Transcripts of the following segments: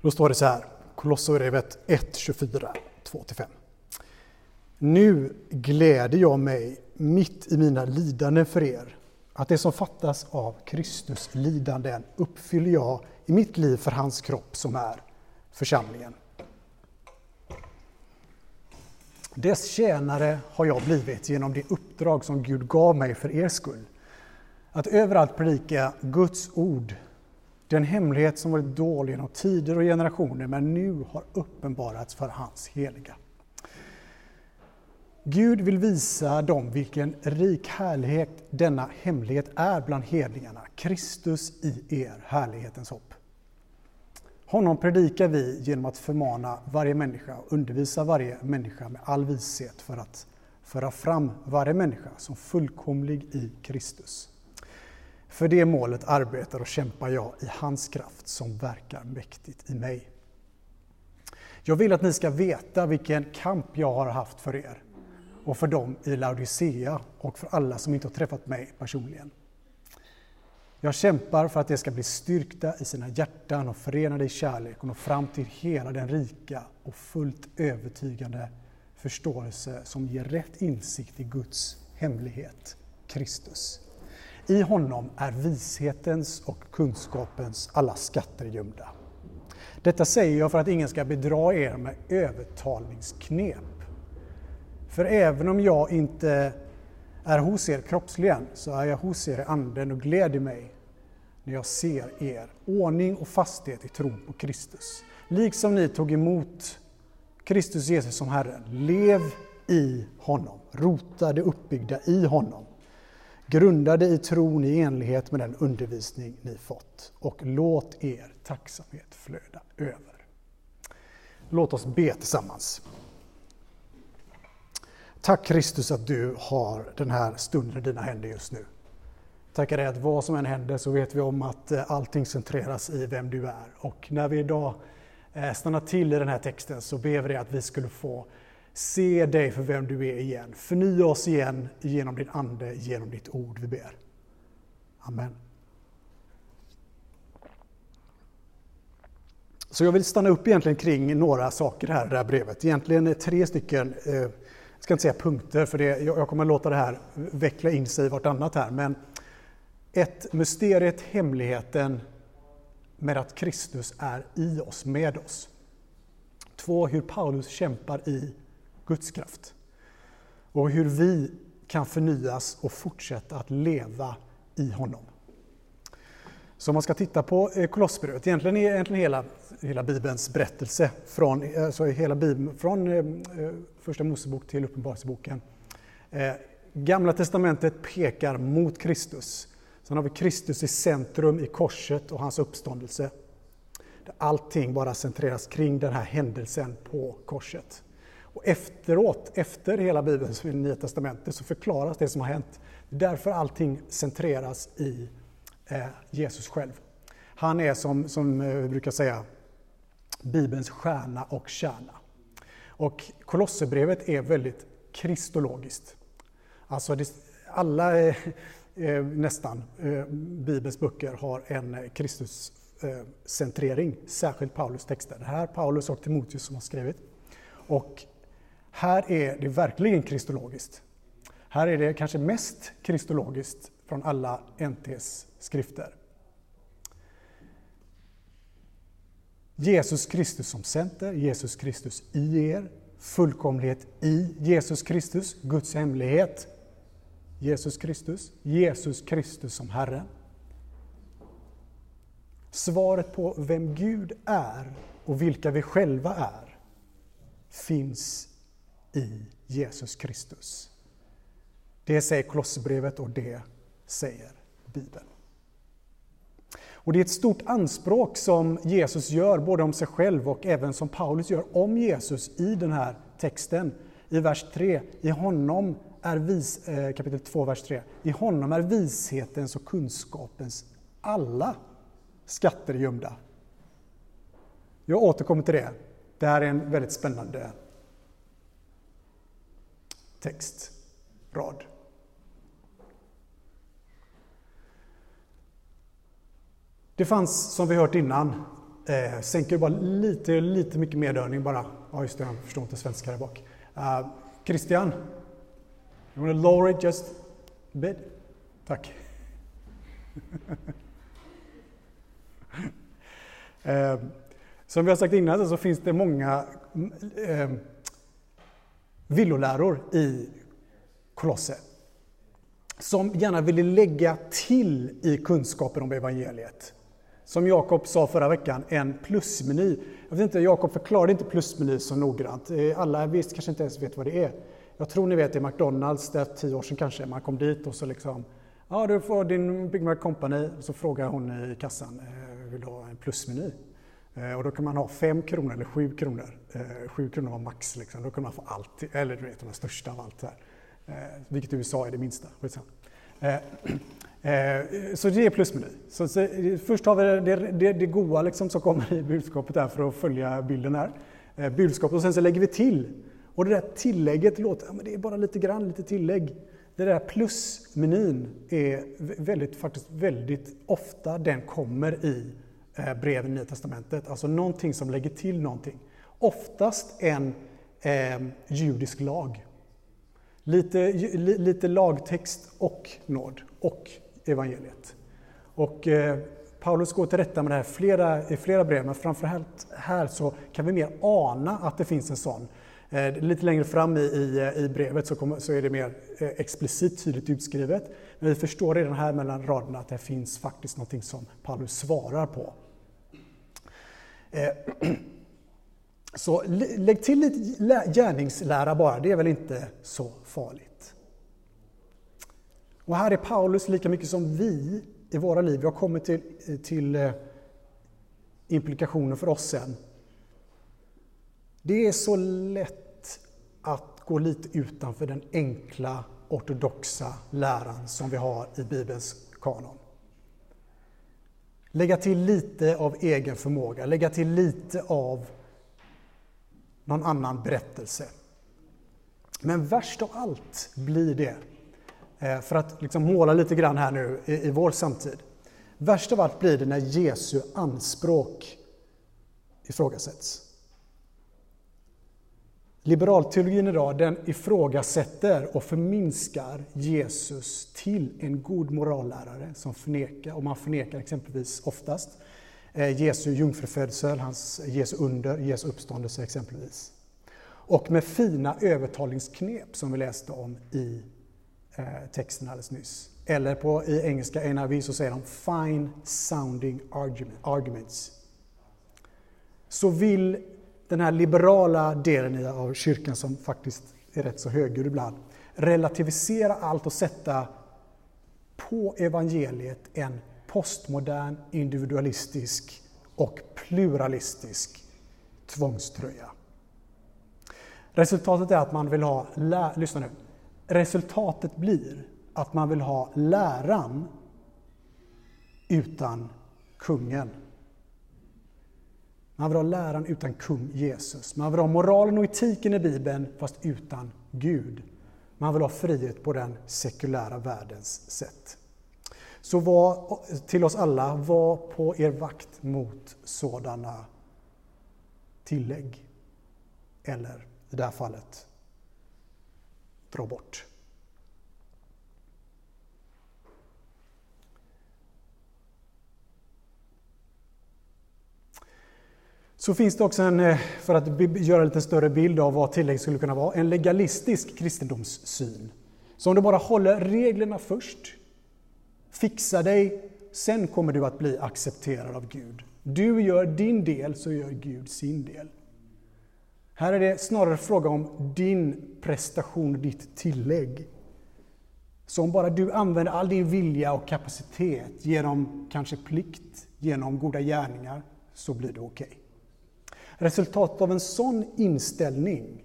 Då står det så här, Kolosserbrevet 1, 24, 2-5. Nu gläder jag mig mitt i mina lidanden för er, att det som fattas av Kristus lidanden uppfyller jag i mitt liv för hans kropp som är församlingen. Dess tjänare har jag blivit genom det uppdrag som Gud gav mig för er skull. Att överallt predika Guds ord, den hemlighet som varit dold genom tider och generationer men nu har uppenbarats för hans heliga. Gud vill visa dem vilken rik härlighet denna hemlighet är bland hedningarna, Kristus i er, härlighetens hopp. Honom predikar vi genom att förmana varje människa och undervisa varje människa med all vishet för att föra fram varje människa som fullkomlig i Kristus. För det målet arbetar och kämpar jag i hans kraft som verkar mäktigt i mig. Jag vill att ni ska veta vilken kamp jag har haft för er och för dem i Laodicea och för alla som inte har träffat mig personligen. Jag kämpar för att de ska bli styrkta i sina hjärtan och förenade i kärlek och nå fram till hela den rika och fullt övertygande förståelse som ger rätt insikt i Guds hemlighet, Kristus. I honom är vishetens och kunskapens alla skatter gömda. Detta säger jag för att ingen ska bedra er med övertalningsknep. För även om jag inte är hos er kroppsligen så är jag hos er i anden och gläder mig när jag ser er ordning och fasthet i tron på Kristus. Liksom ni tog emot Kristus Jesus som Herren. Lev i honom, rotade uppbyggda i honom. Grundade i tron i enlighet med den undervisning ni fått och låt er tacksamhet flöda över. Låt oss be tillsammans. Tack Kristus att du har den här stunden i dina händer just nu. Tackar dig att vad som än händer så vet vi om att eh, allting centreras i vem du är. Och när vi idag eh, stannar till i den här texten så ber vi dig att vi skulle få se dig för vem du är igen. Förnya oss igen genom din Ande, genom ditt ord vi ber. Amen. Så jag vill stanna upp egentligen kring några saker här i det här brevet. Egentligen tre stycken eh, jag ska inte säga punkter, för det, jag kommer låta det här veckla in sig i vartannat här, men ett, mysteriet, hemligheten med att Kristus är i oss, med oss. Två, hur Paulus kämpar i Guds kraft. Och hur vi kan förnyas och fortsätta att leva i honom. Så om man ska titta på eh, Kolosserbrevet, egentligen är egentligen hela, hela Bibelns berättelse från, alltså hela Bibeln, från eh, eh, Första Mosebok till Uppenbarelseboken. Gamla testamentet pekar mot Kristus. Sen har vi Kristus i centrum i korset och hans uppståndelse. Allting bara centreras kring den här händelsen på korset. Och efteråt, efter hela Bibeln, i Nya Testamentet, så förklaras det som har hänt. Därför allting centreras i eh, Jesus själv. Han är som, som eh, vi brukar säga, Bibelns stjärna och kärna. Och Kolosserbrevet är väldigt kristologiskt. Alltså det, alla, eh, eh nästan, eh, Bibelns böcker har en Kristuscentrering, eh, eh särskilt Paulus texter. Det här är Paulus och Timoteus som har skrivit. Och här är det verkligen kristologiskt. Här är det kanske mest kristologiskt från alla NTs skrifter. Jesus Kristus som center, Jesus Kristus i er, fullkomlighet i Jesus Kristus, Guds hemlighet, Jesus Kristus, Jesus Kristus som Herre. Svaret på vem Gud är och vilka vi själva är finns i Jesus Kristus. Det säger Kolosserbrevet och det säger Bibeln. Och det är ett stort anspråk som Jesus gör, både om sig själv och även som Paulus gör om Jesus i den här texten. I vers 3, i honom är vis, eh, kapitel 2, vers 3. I honom är vishetens och kunskapens alla skatter gömda. Jag återkommer till det. Det här är en väldigt spännande textrad. Det fanns, som vi hört innan, Eh, sänker bara lite, lite mycket medörning bara. Ja, just det, jag förstår inte svenska där bak. Uh, Christian, you wanna lower it just a bit? Tack. eh, som vi har sagt innan så finns det många mm, eh, villoläror i Kolosse som gärna ville lägga till i kunskapen om evangeliet. Som Jakob sa förra veckan, en plusmeny. Jag vet inte, Jakob förklarade inte plusmeny så noggrant. Eh, alla visst kanske inte ens vet vad det är. Jag tror ni vet det är McDonalds, det är tio år sedan kanske, man kom dit och så liksom Ja, du får din Big Mac Company. Så frågar hon i kassan, eh, vill du ha en plusmeny? Eh, och då kan man ha 5 kronor eller 7 kronor. Eh, 7 kronor var max, liksom. då kan man få allt, eller du vet, de största av allt. Här. Eh, vilket i USA är det minsta. Så det är plusmeny. Så, så, först har vi det, det, det goa liksom som kommer i budskapet här för att följa bilden här. Budskapet och sen så lägger vi till. Och det där tillägget låter, ja, men det är bara lite grann, lite tillägg. Det där plusmenyn är väldigt, faktiskt väldigt ofta den kommer i Eh, breven i Nya Testamentet. Alltså någonting som lägger till någonting. Oftast en eh, judisk lag. Lite, lite lagtext och nåd och evangeliet. Och eh, Paulus går till rätta med det här flera, i flera brev, men framförallt här så kan vi mer ana att det finns en sån. Eh, lite längre fram i, i, i brevet så, kommer, så, är det mer eh, explicit tydligt utskrivet. Men vi förstår redan här mellan raderna att det finns faktiskt någonting som Paulus svarar på. Eh, så lägg till lite gärningslära bara, det är väl inte så farligt. Och här är Paulus lika mycket som vi i våra liv. Vi har kommit till, eh, till eh, implikationer för oss sen. Det är så lätt att gå lite utanför den enkla ortodoxa läran som vi har i Bibelns kanon. Lägga till lite av egen förmåga, lägga till lite av någon annan berättelse. Men värst av allt blir det eh, för att liksom måla lite grann här nu i, i vår samtid. Värst av allt blir det när Jesu anspråk ifrågasätts. Liberalteologin idag den ifrågasätter och förminskar Jesus till en god morallärare som förnekar, och man förnekar exempelvis oftast eh, Jesu jungfrufödsel, hans Jesu under, Jesu uppståndelse exempelvis. Och med fina övertalningsknep som vi läste om i eh, texten alldeles nyss. Eller på, i engelska NIV så säger de fine sounding arguments. Så vill den här liberala delen av kyrkan som faktiskt är rätt så högljudd ibland relativisera allt och sätta på evangeliet en postmodern, individualistisk och pluralistisk tvångströja. Resultatet är att man vill ha, lyssna nu, Resultatet blir att man vill ha läran utan kungen. Man vill ha läran utan kung Jesus. Man vill ha moralen och etiken i Bibeln fast utan Gud. Man vill ha frihet på den sekulära världens sätt. Så var, till oss alla, var på er vakt mot sådana tillägg. Eller i det här fallet dra bort. Så finns det också en, eh, för att göra en lite större bild av vad tillägg skulle kunna vara, en legalistisk kristendomssyn. Så om du bara håller reglerna först, fixar dig, sen kommer du att bli accepterad av Gud. Du gör din del så gör Gud sin del. Här är det snarare fråga om din prestation, ditt tillägg. Så om bara du använder all din vilja och kapacitet genom kanske plikt, genom goda gärningar, så blir det okej. Okay. Resultatet av en sån inställning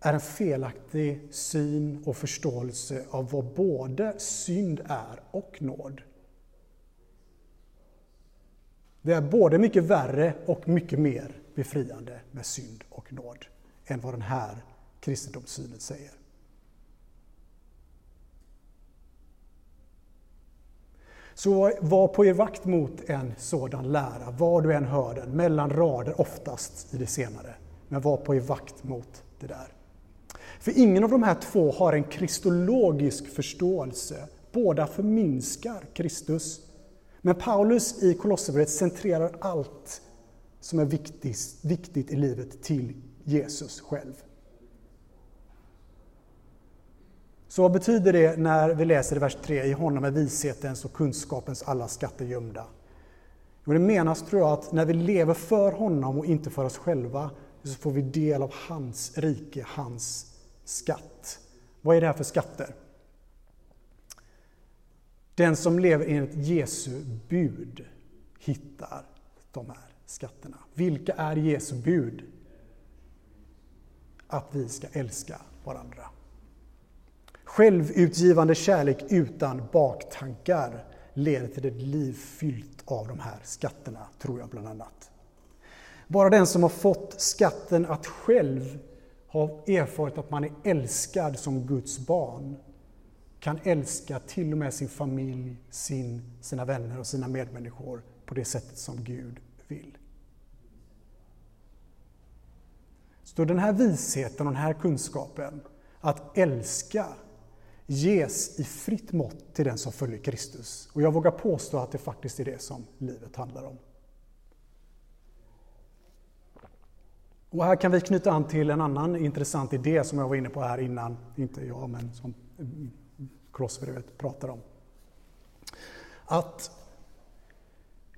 är en felaktig syn och förståelse av vad både synd är och nåd. Det är både mycket värre och mycket mer befriande med synd och nåd än vad den här kristendomssynen säger. Så var på er vakt mot en sådan lära, var du än hör den, mellan rader oftast i det senare. Men var på er vakt mot det där. För ingen av de här två har en kristologisk förståelse. Båda förminskar Kristus. Men Paulus i Kolosserbrevet centrerar allt som är viktigt, viktigt i livet till Jesus själv. Så vad betyder det när vi läser i vers 3, i honom är vishetens och kunskapens alla skatter gömda? Jo, det menas, tror jag, att när vi lever för honom och inte för oss själva, så får vi del av hans rike, hans skatt. Vad är det här för skatter? Den som lever enligt Jesu bud hittar de här skatterna. Vilka är Jesu bud? Att vi ska älska varandra. Självutgivande kärlek utan baktankar leder till ett liv fyllt av de här skatterna, tror jag bland annat. Bara den som har fått skatten att själv ha erfarit att man är älskad som Guds barn kan älska till och med sin familj, sin, sina vänner och sina medmänniskor på det sättet som Gud vill. Så den här visheten och den här kunskapen, att älska, ges i fritt mått till den som följer Kristus. Och jag vågar påstå att det faktiskt är det som livet handlar om. Och här kan vi knyta an till en annan intressant idé som jag var inne på här innan, inte jag, men som Kolosserbrevet pratar om. Att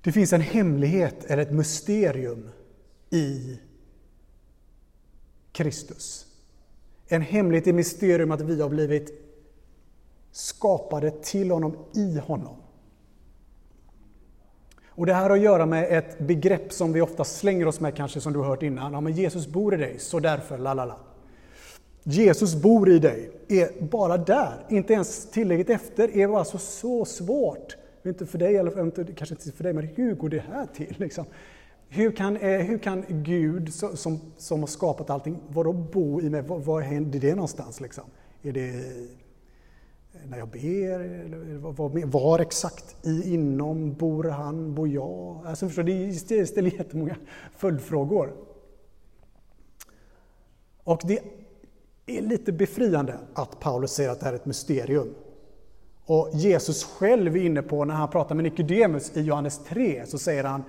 det finns en hemlighet eller ett mysterium i Kristus. En hemlighet i mysterium att vi har blivit skapade till honom i honom. Och Det här har att göra med ett begrepp som vi ofta slänger oss med, kanske som du har hört innan. Ja, men Jesus bor i dig, så därför, la la la. Jesus bor i dig, är bara där, inte ens tillägget efter, är alltså så svårt. Inte för dig, eller kanske inte för dig, men hur går det här till? Liksom? Hur kan, eh, hur kan Gud som, som har skapat allting, vadå bo i mig? Var, var händer det någonstans? Liksom? Är det när jag ber? Eller var, var exakt i, inom bor han, bor jag? Alltså förstår, det ställer jättemånga följdfrågor. Och det är lite befriande att Paulus säger att det här är ett mysterium. Och Jesus själv är inne på, när han pratar med Nikodemus i Johannes 3, så säger han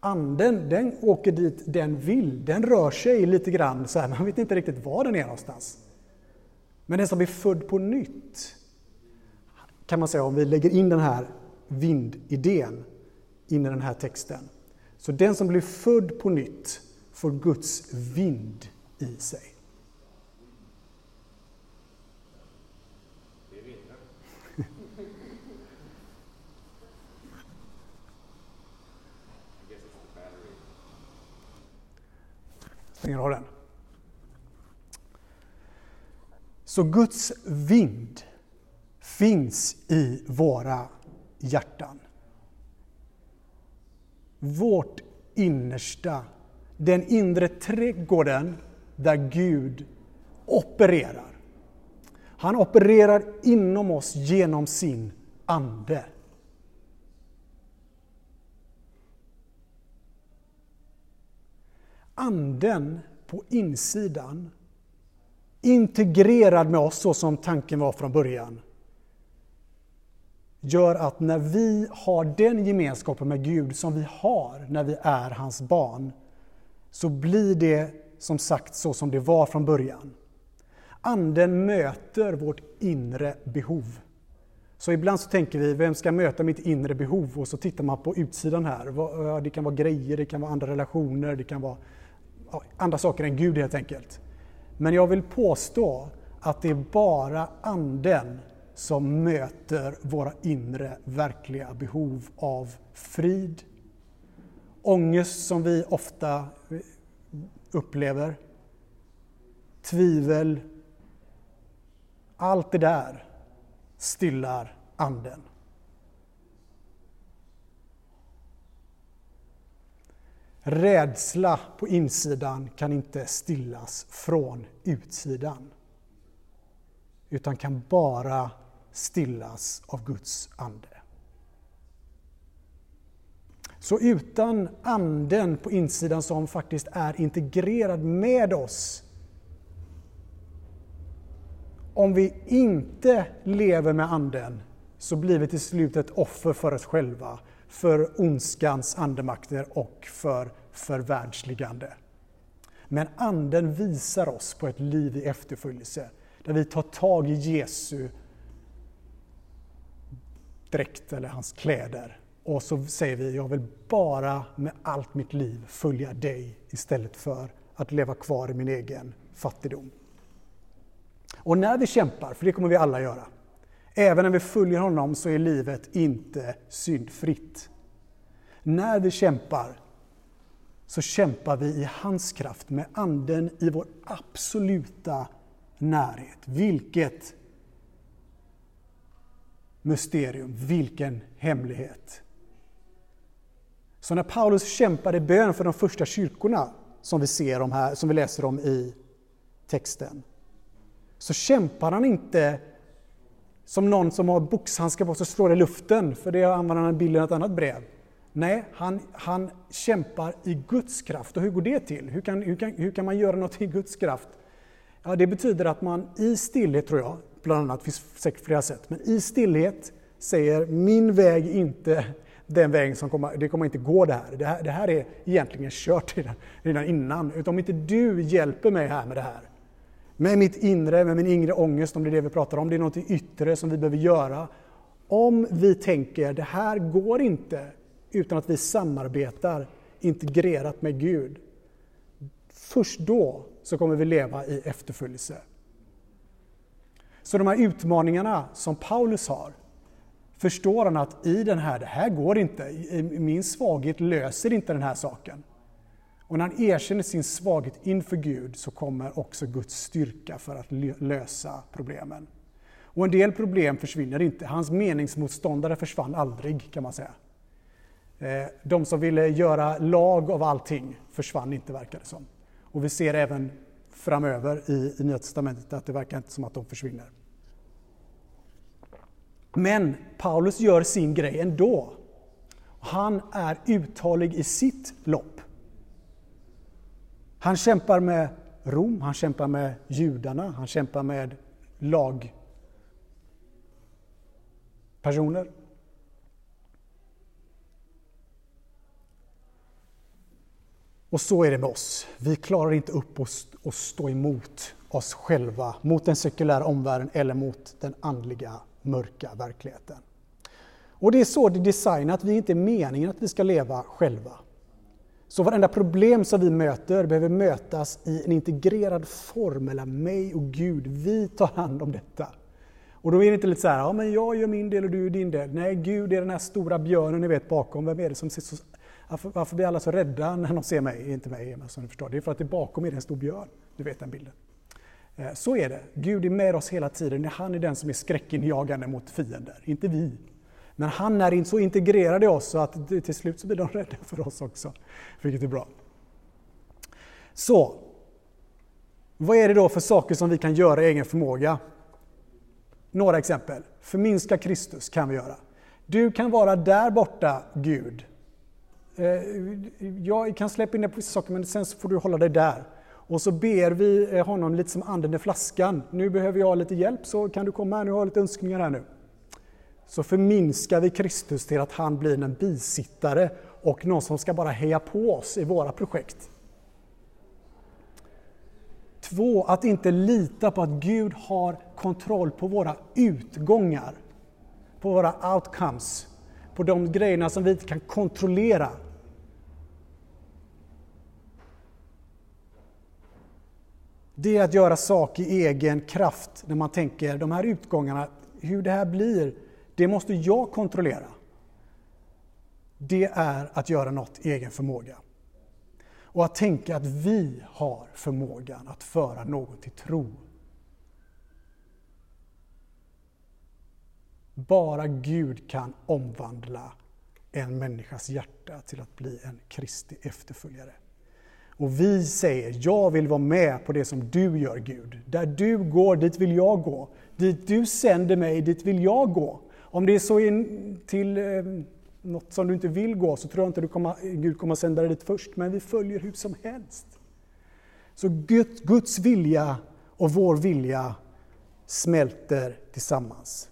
Anden, den åker dit den vill. Den rör sig lite grann så här, man vet inte riktigt var den är någonstans. Men den som blir född på nytt, kan man säga om vi lägger in den här vindidén in i den här texten. Så den som blir född på nytt får Guds vind i sig. Stänger av den. Så Guds vind finns i våra hjärtan. Vårt innersta, den inre trädgården där Gud opererar. Han opererar inom oss genom sin Ande. Anden på insidan, integrerad med oss så som tanken var från början, gör att när vi har den gemenskapen med Gud som vi har när vi är hans barn, så blir det som sagt så som det var från början. Anden möter vårt inre behov. Så ibland så tänker vi, vem ska möta mitt inre behov? Och så tittar man på utsidan här. Det kan vara grejer, det kan vara andra relationer, det kan vara andra saker än Gud helt enkelt. Men jag vill påstå att det är bara Anden som möter våra inre verkliga behov av frid, ångest som vi ofta eh, upplever, tvivel. Allt det där stillar Anden. Rädsla på insidan kan inte stillas från utsidan utan kan bara stillas av Guds ande. Så utan anden på insidan som faktiskt är integrerad med oss om vi inte lever med anden så blir vi till slut ett offer för oss själva, för ondskans andemakter och för förvärldsligande. Men anden visar oss på ett liv i efterföljelse, där vi tar tag i Jesu dräkt eller hans kläder och så säger vi, jag vill bara med allt mitt liv följa dig istället för att leva kvar i min egen fattigdom. Och när vi kämpar, för det kommer vi alla göra, även när vi följer honom så är livet inte syndfritt. När vi kämpar så kämpar vi i hans kraft med anden i vår absoluta närhet. Vilket mysterium, vilken hemlighet. Så när Paulus kämpade bön för de första kyrkorna, som vi, ser om här, som vi läser om i texten, så kämpar han inte som någon som har boxhandskar på sig och slår i luften, för det använder han bilden i ett annat brev. Nej, han, han kämpar i Guds kraft. Och hur går det till? Hur kan, hur, kan, hur kan man göra något i Guds kraft? Ja, det betyder att man i stillhet, tror jag, bland annat, finns säkert flera sätt, men i stillhet säger min väg inte den vägen som kommer, det kommer inte gå det här. Det här, det här är egentligen kört redan, redan innan. Utan om inte du hjälper mig här med det här, med mitt inre, med min inre ångest, om det är det vi pratar om, det är något yttre som vi behöver göra. Om vi tänker, det här går inte utan att vi samarbetar integrerat med Gud. Först då så kommer vi leva i efterföljelse. Så de här utmaningarna som Paulus har, förstår han att i den här, det här går inte, min svaghet löser inte den här saken. Och när han erkänner sin svaghet inför Gud så kommer också Guds styrka för att lösa problemen. Och en del problem försvinner inte. Hans meningsmotståndare försvann aldrig kan man säga. Eh, de som ville göra lag av allting försvann inte verkar det som. Och vi ser även framöver i, i Nya Testamentet att det verkar inte som att de försvinner. Men Paulus gör sin grej ändå. Han är uthållig i sitt lopp. Han kämpar med Rom, han kämpar med judarna, han kämpar med lagpersoner. Och så är det med oss. Vi klarar inte upp att stå emot oss själva, mot den sekulära omvärlden eller mot den andliga mörka verkligheten. Och det är så det är designat, vi är inte meningen att vi ska leva själva. Så varenda problem som vi möter behöver mötas i en integrerad form mellan mig och Gud. Vi tar hand om detta. Och då är det inte lite så här, ja men jag gör min del och du gör din del. Nej, Gud är den här stora björnen ni vet bakom. Vem är det som ser så... Varför, varför blir alla så rädda när de ser mig? Inte mig, som ni förstår. Det är för att det bakom är en stor björn. Du vet den bilden. Eh, så är det. Gud är med oss hela tiden. Han är den som är skräckinjagande mot fiender, inte vi. Men han är så integrerad i oss så att till slut så blir de rädda för oss också, vilket är bra. Så, vad är det då för saker som vi kan göra i egen förmåga? Några exempel. Förminska Kristus kan vi göra. Du kan vara där borta, Gud. Eh, jag kan släppa in dig på vissa saker, men sen så får du hålla dig där. Och så ber vi eh, honom lite som anden i flaskan. Nu behöver jag lite hjälp, så kan du komma här nu har jag lite önskningar här nu så förminskar vi Kristus till att han blir en bisittare och någon som ska bara heja på oss i våra projekt. Två, att inte lita på att Gud har kontroll på våra utgångar, på våra outcomes, på de grejerna som vi inte kan kontrollera. Det är att göra sak i egen kraft när man tänker de här utgångarna, hur det här blir, det måste jag kontrollera. Det är att göra något i egen förmåga. Och att tänka att vi har förmågan att föra någon till tro. Bara Gud kan omvandla en människas hjärta till att bli en Kristi efterföljare. Och vi säger, jag vill vara med på det som du gör Gud. Där du går, dit vill jag gå. Dit du sänder mig, dit vill jag gå. Om det är så in till eh, något som du inte vill gå så tror jag inte du kommer, Gud kommer sända dig dit först, men vi följer hur som helst. Så Guds, Guds vilja och vår vilja smälter tillsammans.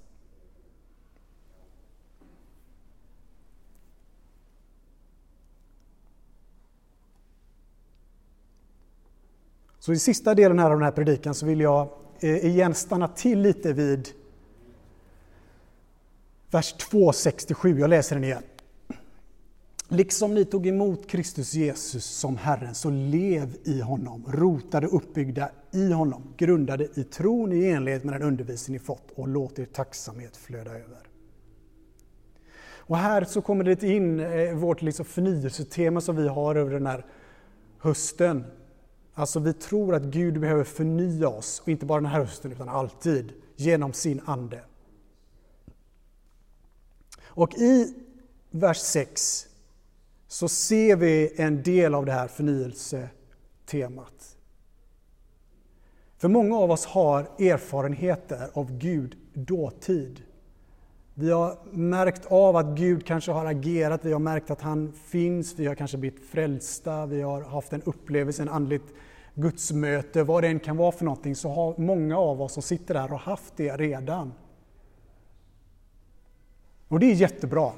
Så i sista delen här av den här predikan så vill jag eh, igen stanna till lite vid vers 2.67. Jag läser den igen. Liksom ni tog emot Kristus Jesus som Herren, så lev i honom, rotade uppbyggda i honom, grundade i tron i enlighet med den undervisning ni fått och låt er tacksamhet flöda över. Och här så kommer det in eh, vårt liksom förnyelsetema som vi har över den här hösten. Alltså vi tror att Gud behöver förnya oss, och inte bara den här hösten utan alltid, genom sin Ande. Och i vers 6 så ser vi en del av det här förnyelsetemat. För många av oss har erfarenheter av Gud dåtid. Vi har märkt av att Gud kanske har agerat, vi har märkt att han finns, vi har kanske blivit frälsta, vi har haft en upplevelse, en andligt gudsmöte, vad det än kan vara för någonting, så har många av oss som sitter där och haft det redan. Och det är jättebra.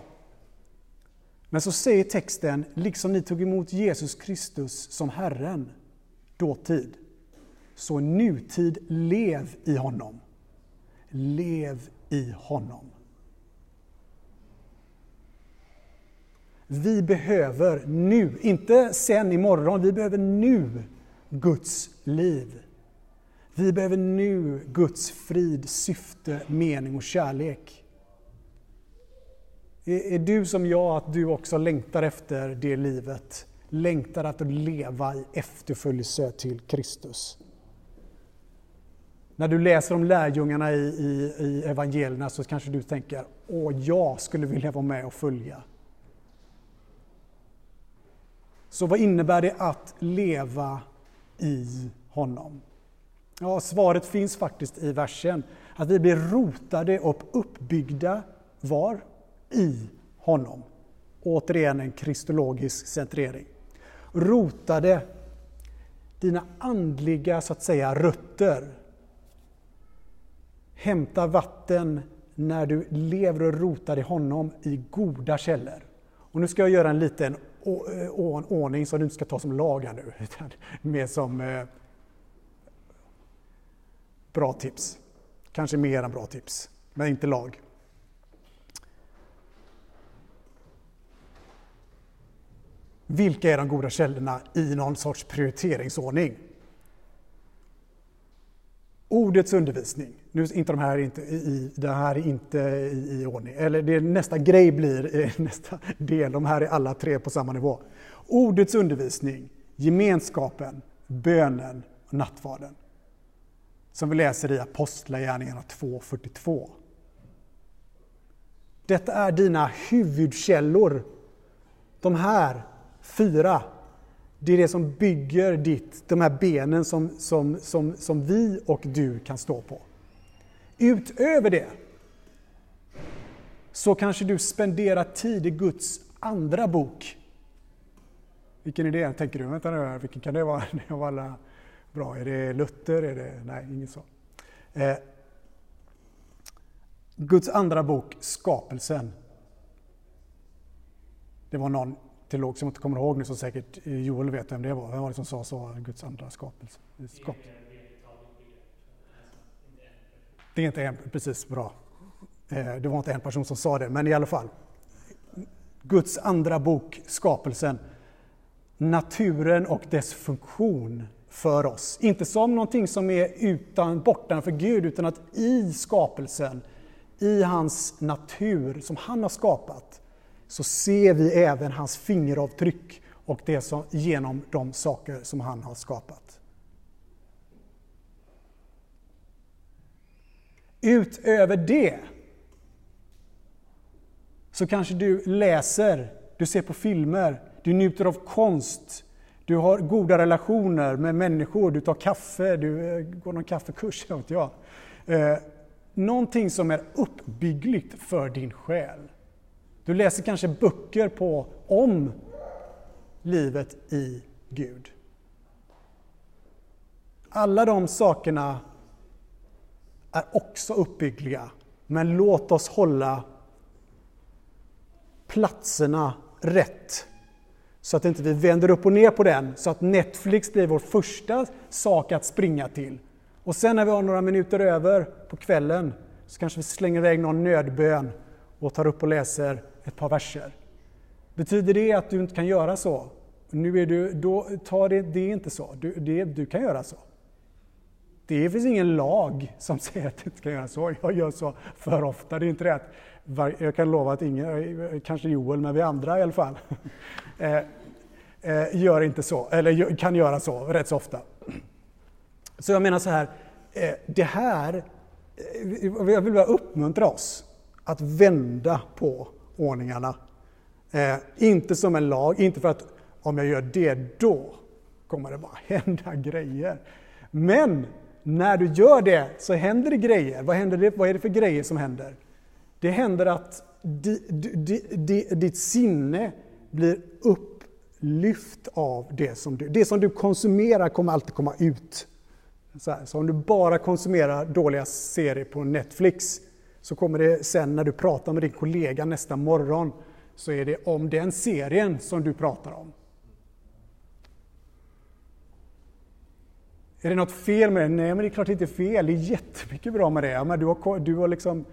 Men så säger texten, liksom ni tog emot Jesus Kristus som Herren dåtid, så nutid lev i honom. Lev i honom. Vi behöver nu, inte sen imorgon, vi behöver nu Guds liv. Vi behöver nu Guds frid, syfte, mening och kärlek. Är du som jag, att du också längtar efter det livet? Längtar att leva i efterföljelse till Kristus? När du läser om lärjungarna i, i, i evangelierna så kanske du tänker, åh, jag skulle vilja vara med och följa. Så vad innebär det att leva i honom? Ja, svaret finns faktiskt i versen. Att vi blir rotade och uppbyggda, var? I honom. Återigen en kristologisk centrering. Rotade dina andliga så att säga rötter. Hämta vatten när du lever och rotar i honom i goda källor. Och nu ska jag göra en liten eh, ordning som du inte ska ta som lag här nu, utan mer som eh, bra tips. Kanske mer än bra tips, men inte lag. Vilka är de goda källorna i någon sorts prioriteringsordning? Ordets undervisning. Nu inte de här inte i, det här är inte i, i ordning. Eller det, nästa grej blir nästa del. De här är alla tre på samma nivå. Ordets undervisning, gemenskapen, bönen och nattvarden. Som vi läser i Apostlagärningarna 2.42. Detta är dina huvudkällor. De här Fyra, det är det som bygger ditt, de här benen som, som, som, som vi och du kan stå på. Utöver det så kanske du spenderar tid i Guds andra bok. Vilken är det, tänker du? Vänta nu, vilken kan det vara? Det var alla bra. Är det Luther? Är det, nej, inget så. Eh, Guds andra bok, Skapelsen. Det var någon teolog som jag inte kommer ihåg nu så säkert eh, Joel vet vem det var. Vem var det som sa så? Guds andra skapelse. Skap. Det är inte en, precis bra. Eh, det var inte en person som sa det, men i alla fall. Guds andra bok, skapelsen. Naturen och dess funktion för oss. Inte som någonting som är utan, bortanför Gud, utan att i skapelsen, i hans natur som han har skapat, så ser vi även hans fingeravtryck och det som, genom de saker som han har skapat. Utöver det så kanske du läser, du ser på filmer, du njuter av konst, du har goda relationer med människor, du tar kaffe, du eh, går någon kaffekurs, vet jag. Eh, någonting som är uppbyggligt för din själ. Du läser kanske böcker på om livet i Gud. Alla de sakerna är också uppbyggliga, men låt oss hålla platserna rätt. Så att inte vi vänder upp och ner på den, så att Netflix blir vår första sak att springa till. Och sen när vi har några minuter över på kvällen så kanske vi slänger iväg någon nödbön och tar upp och läser ett par verser. Betyder det att du inte kan göra så? Nu är du, då, ta det, det är inte så. Du, det, du kan göra så. Det finns ingen lag som säger att du inte kan göra så. Jag gör så för ofta, det är inte rätt. Jag kan lova att ingen, kanske Joel, men vi andra i alla fall, eh, eh, gör inte så, eller kan göra så rätt så ofta. Så jag menar så här, eh, det här, jag vill bara uppmuntra oss att vända på ordningarna. Eh, inte som en lag, inte för att om jag gör det, då kommer det bara hända grejer. Men när du gör det så händer det grejer. Vad, händer det, vad är det för grejer som händer? Det händer att di, di, di, ditt sinne blir upplyft av det som du... Det som du konsumerar kommer alltid komma ut. Så, här, så om du bara konsumerar dåliga serier på Netflix så kommer det sen när du pratar med din kollega nästa morgon så är det om den serien som du pratar om. Är det något fel med det? Nej, men det är klart det inte är fel. Det är jättemycket bra med det. Men du, har, du, har liksom,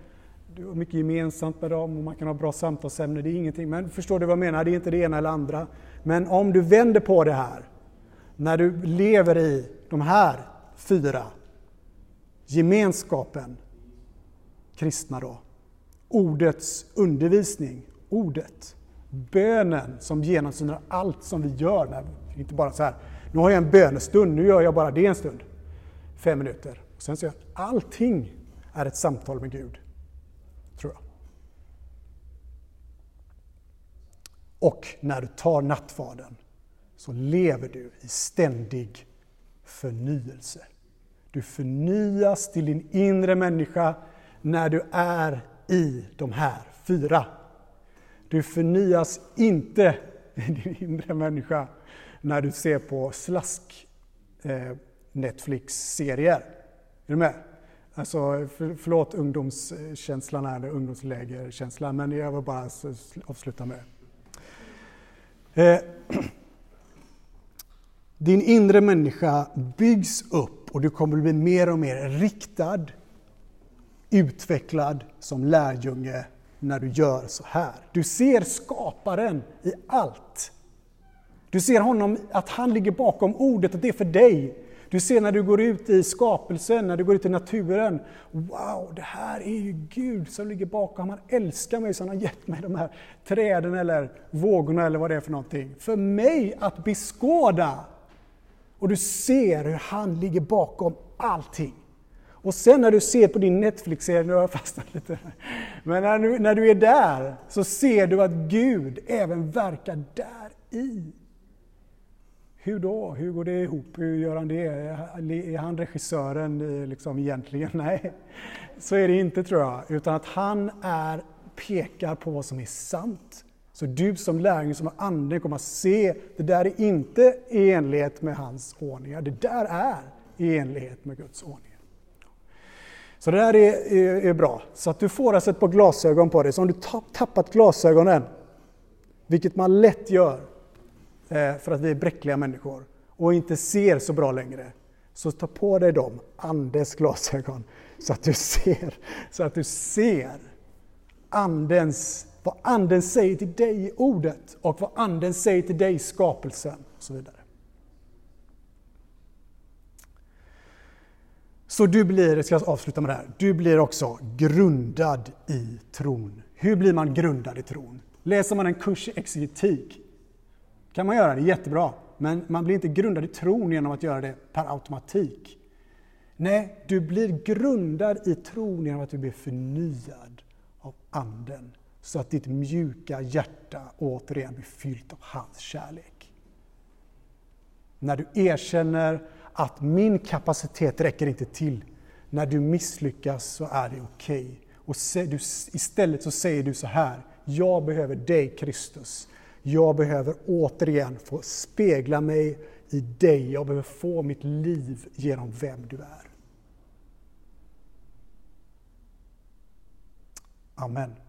du har mycket gemensamt med dem och man kan ha bra samtalsämnen. Det är ingenting. Men förstår du vad jag menar? Det är inte det ena eller andra. Men om du vänder på det här, när du lever i de här fyra, gemenskapen, kristna då, ordets undervisning, ordet, bönen som genomsyrar allt som vi gör. Inte bara så här, nu har jag en bönestund, nu gör jag bara det en stund. Fem minuter. Och sen så jag, allting är ett samtal med Gud. Tror jag. Och när du tar nattvarden så lever du i ständig förnyelse. Du förnyas till din inre människa när du är i de här fyra. Du förnyas inte i din inre människa när du ser på slask eh, Netflix-serier. Är du med? Alltså, för, förlåt ungdomskänslan här, ungdomslägerkänslan, men jag vill bara avsluta med det. Eh, din inre människa byggs upp och du kommer bli mer och mer riktad, utvecklad som lärjunge när du gör så här. Du ser skaparen i allt. Du ser honom, att han ligger bakom ordet, att det är för dig. Du ser när du går ut i skapelsen, när du går ut i naturen. Wow, det här är ju Gud som ligger bakom. Han älskar mig så han har gett mig de här träden eller vågorna eller vad det är för någonting. För mig att beskåda. Och du ser hur han ligger bakom allting. Och sen när du ser på din Netflix-serie, nu har jag fastnat lite Men när du, när du är där så ser du att Gud även verkar där i. Hur då? Hur går det ihop? Hur gör han det? Är han regissören eh, liksom egentligen? Nej, så är det inte tror jag. Utan att han är, pekar på vad som är sant. Så du som lärjunge, som har anden, kommer att se, det där är inte i enlighet med hans ordningar. Det där är i enlighet med Guds ordningar. Så det där är, är, är, bra. Så att du får alltså ett par glasögon på dig. Så om du tappat glasögonen, vilket man lätt gör, Eh, för att vi är bräckliga människor och inte ser så bra längre. Så ta på dig dem, Andes glasögon, så att du ser, så att du ser andens, vad Anden säger till dig i ordet och vad Anden säger till dig i skapelsen och så vidare. Så du blir, jag avsluta med det här, du blir också grundad i tron. Hur blir man grundad i tron? Läser man en kurs i exegetik kan man göra det jättebra, men man blir inte grundad i tron genom att göra det per automatik. Nej, du blir grundad i tron genom att du blir förnyad av Anden, så att ditt mjuka hjärta återigen blir fyllt av hans kärlek. När du erkänner att min kapacitet räcker inte till, när du misslyckas så är det okej. Okay. Och istället så säger du så här, Jag behöver dig Kristus. Jag behöver återigen få spegla mig i dig. Jag behöver få mitt liv genom vem du är. Amen.